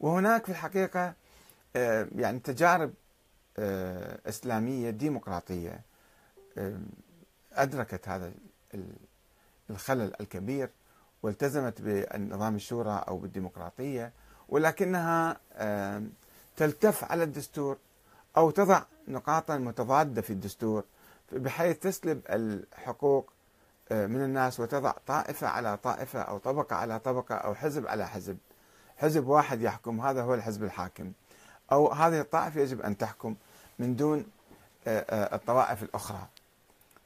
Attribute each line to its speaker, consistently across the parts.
Speaker 1: وهناك في الحقيقة آه، يعني تجارب آه، إسلامية ديمقراطية آه، أدركت هذا الخلل الكبير والتزمت بالنظام الشورى أو بالديمقراطية ولكنها تلتف على الدستور أو تضع نقاطا متضادة في الدستور بحيث تسلب الحقوق من الناس وتضع طائفة على طائفة أو طبقة على طبقة أو حزب على حزب. حزب واحد يحكم هذا هو الحزب الحاكم. أو هذه الطائفة يجب أن تحكم من دون آه، آه، الطوائف الأخرى.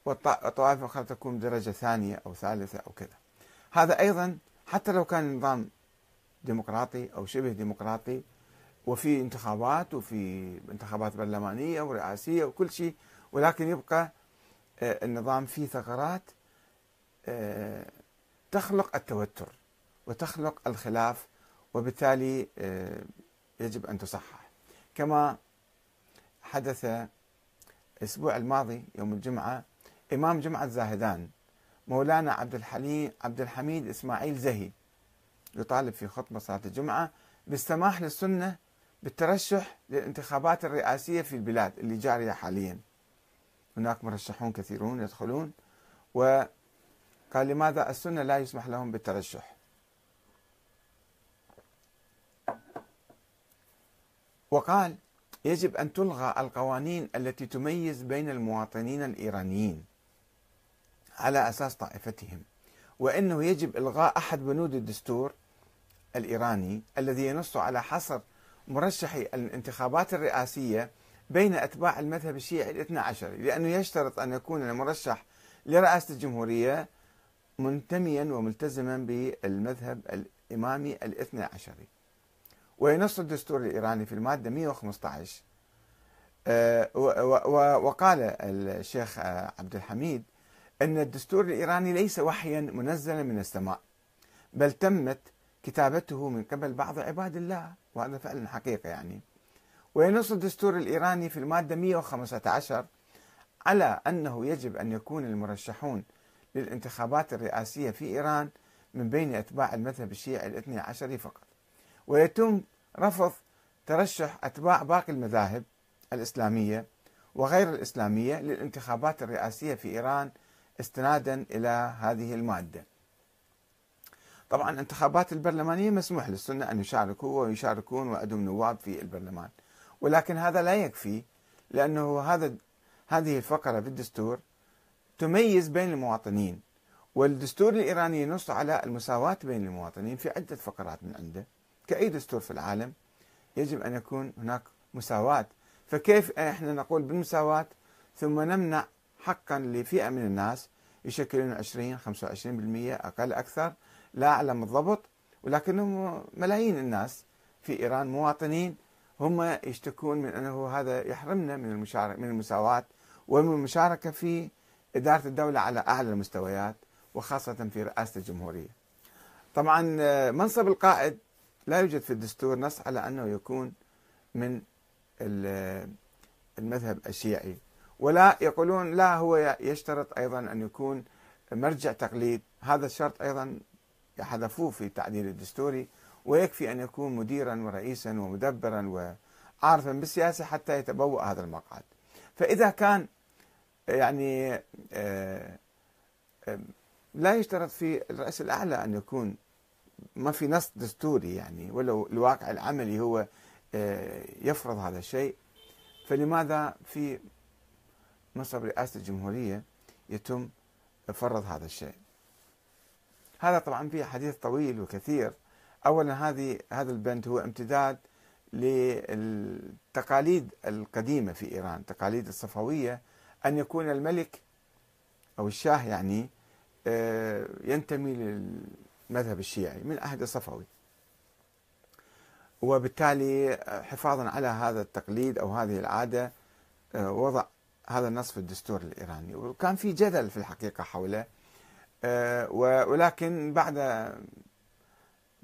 Speaker 1: والطوائف الأخرى تكون درجة ثانية أو ثالثة أو كذا. هذا أيضا حتى لو كان نظام ديمقراطي أو شبه ديمقراطي وفي انتخابات وفي انتخابات برلمانية ورئاسية وكل شيء ولكن يبقى آه، النظام فيه ثغرات تخلق التوتر وتخلق الخلاف وبالتالي يجب أن تصحح. كما حدث الأسبوع الماضي يوم الجمعة إمام جمعة زاهدان مولانا عبد الحليم عبد الحميد إسماعيل زهي يطالب في خطبة صلاة الجمعة بالسماح للسنة بالترشح للانتخابات الرئاسية في البلاد اللي جارية حاليا. هناك مرشحون كثيرون يدخلون وقال لماذا السنة لا يسمح لهم بالترشح؟ وقال يجب أن تلغى القوانين التي تميز بين المواطنين الإيرانيين على أساس طائفتهم وأنه يجب إلغاء أحد بنود الدستور الإيراني الذي ينص على حصر مرشحي الانتخابات الرئاسية بين أتباع المذهب الشيعي الاثنى عشر لأنه يشترط أن يكون المرشح لرئاسة الجمهورية منتميا وملتزما بالمذهب الإمامي الاثنى عشري وينص الدستور الإيراني في المادة 115 آه، وقال الشيخ عبد الحميد أن الدستور الإيراني ليس وحيا منزلا من السماء بل تمت كتابته من قبل بعض عباد الله وهذا فعلا حقيقة يعني. وينص الدستور الإيراني في المادة 115 على أنه يجب أن يكون المرشحون للانتخابات الرئاسية في إيران من بين أتباع المذهب الشيعي الاثني عشري فقط. ويتم رفض ترشح أتباع باقي المذاهب الإسلامية وغير الإسلامية للانتخابات الرئاسية في إيران استنادا إلى هذه المادة. طبعا الانتخابات البرلمانية مسموح للسنة أن يشاركوا ويشاركون وعندهم نواب في البرلمان. ولكن هذا لا يكفي لأنه هذا هذه الفقرة في الدستور تميز بين المواطنين والدستور الإيراني ينص على المساواة بين المواطنين في عدة فقرات من عنده. كأي دستور في العالم يجب أن يكون هناك مساواة. فكيف إحنا نقول بالمساواة؟ ثم نمنع حقا لفئة من الناس يشكلون 20 25% أقل أكثر. لا أعلم الضبط ولكنهم ملايين الناس في إيران مواطنين. هم يشتكون من أنه هذا يحرمنا من المشاركة من المساواة ومن المشاركة في إدارة الدولة على أعلى المستويات وخاصة في رئاسة الجمهورية. طبعا منصب القائد لا يوجد في الدستور نص على أنه يكون من المذهب الشيعي. ولا يقولون لا هو يشترط أيضا أن يكون مرجع تقليد. هذا الشرط أيضا حذفوه في التعديل الدستوري ويكفي أن يكون مديرا ورئيسا ومدبرا وعارفا بالسياسة حتى يتبوأ هذا المقعد. فإذا كان يعني آه، آه، لا يشترط في الرئيس الأعلى أن يكون ما في نص دستوري يعني ولو الواقع العملي هو آه، يفرض هذا الشيء. فلماذا في منصب رئاسة الجمهورية يتم فرض هذا الشيء؟ هذا طبعا فيه حديث طويل وكثير. اولا هذه هذا البند هو امتداد للتقاليد القديمة في إيران التقاليد الصفوية. أن يكون الملك أو الشاه يعني آه، ينتمي المذهب الشيعي من عهد الصفوي. وبالتالي حفاظا على هذا التقليد أو هذه العادة آه، وضع هذا النص في الدستور الإيراني. وكان في جدل في الحقيقة حوله آه، ولكن بعد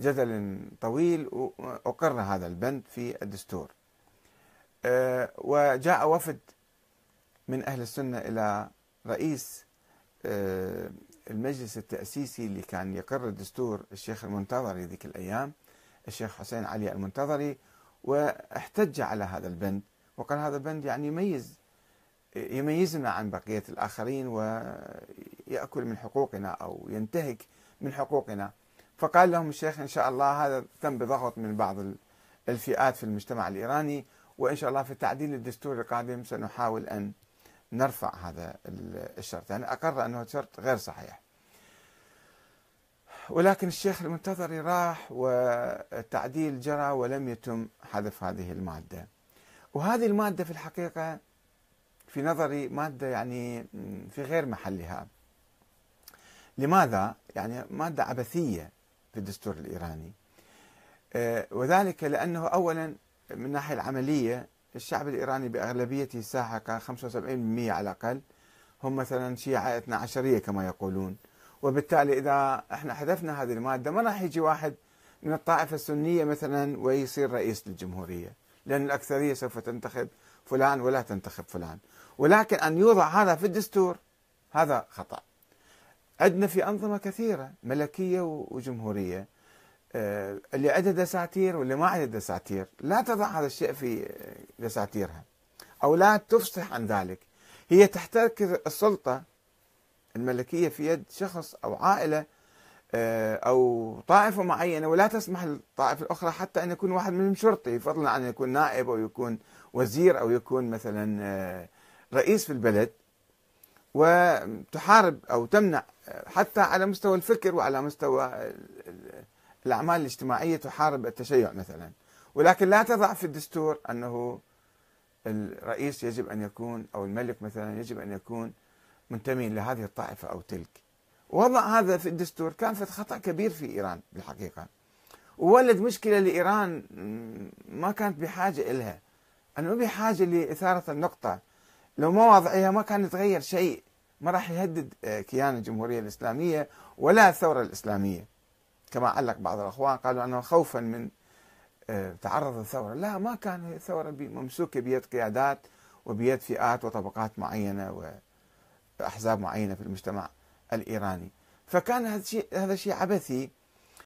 Speaker 1: جدل طويل أقر هذا البند في الدستور. آه، وجاء وفد من أهل السنة إلى رئيس المجلس التأسيسي اللي كان يقر الدستور الشيخ المنتظري ذيك الأيام الشيخ حسين علي المنتظري واحتج على هذا البند. وقال هذا البند يعني يميز يميزنا عن بقية الآخرين ويأكل من حقوقنا أو ينتهك من حقوقنا. فقال لهم الشيخ إن شاء الله هذا تم بضغط من بعض الفئات في المجتمع الإيراني وإن شاء الله في التعديل الدستوري القادم سنحاول أن نرفع هذا الشرط. يعني أقر أنه شرط غير صحيح. ولكن الشيخ المنتظري راح والتعديل جرى ولم يتم حذف هذه المادة. وهذه المادة في الحقيقة في نظري مادة يعني في غير محلها. لماذا؟ يعني مادة عبثية في الدستور الإيراني. آه، وذلك لأنه أولا من الناحية العملية الشعب الإيراني بأغلبيته الساحقة 75% على الأقل هم مثلا شيعة اثنا عشرية كما يقولون. وبالتالي إذا إحنا حذفنا هذه المادة ما راح يجي واحد من الطائفة السنية مثلا ويصير رئيس للجمهورية لأن الأكثرية سوف تنتخب فلان ولا تنتخب فلان. ولكن أن يوضع هذا في الدستور هذا خطأ. عندنا في أنظمة كثيرة ملكية وجمهورية. اللي عندها دساتير واللي ما عندها دساتير. لا تضع هذا الشيء في دساتيرها. أو لا تفصح عن ذلك. هي تحتكر السلطة الملكية في يد شخص أو عائلة آه، أو طائفة معينة ولا تسمح للطائفة الأخرى حتى أن يكون واحد منهم شرطي فضلا عن أن يكون نائب أو يكون وزير أو يكون مثلا آه، رئيس في البلد. وتحارب أو تمنع حتى على مستوى الفكر وعلى مستوى الأعمال الاجتماعية تحارب التشيع مثلا. ولكن لا تضع في الدستور أنه الرئيس يجب أن يكون أو الملك مثلا يجب أن يكون منتمي لهذه الطائفة أو تلك. وضع هذا في الدستور كان في خطأ كبير في إيران بالحقيقة. وولد مشكلة لإيران ما كانت بحاجة إلها. ما بحاجة لإثارة النقطة. لو ما واضعها ما كان يتغير شيء. ما راح يهدد آه، كيان الجمهورية الإسلامية ولا الثورة الإسلامية. كما علق بعض الأخوان قالوا أنه خوفا من آه، تعرض الثورة لا ما كان الثورة ممسوكة بيد قيادات وبيد فئات وطبقات معينة وأحزاب معينة في المجتمع الإيراني. فكان هذا الشيء عبثي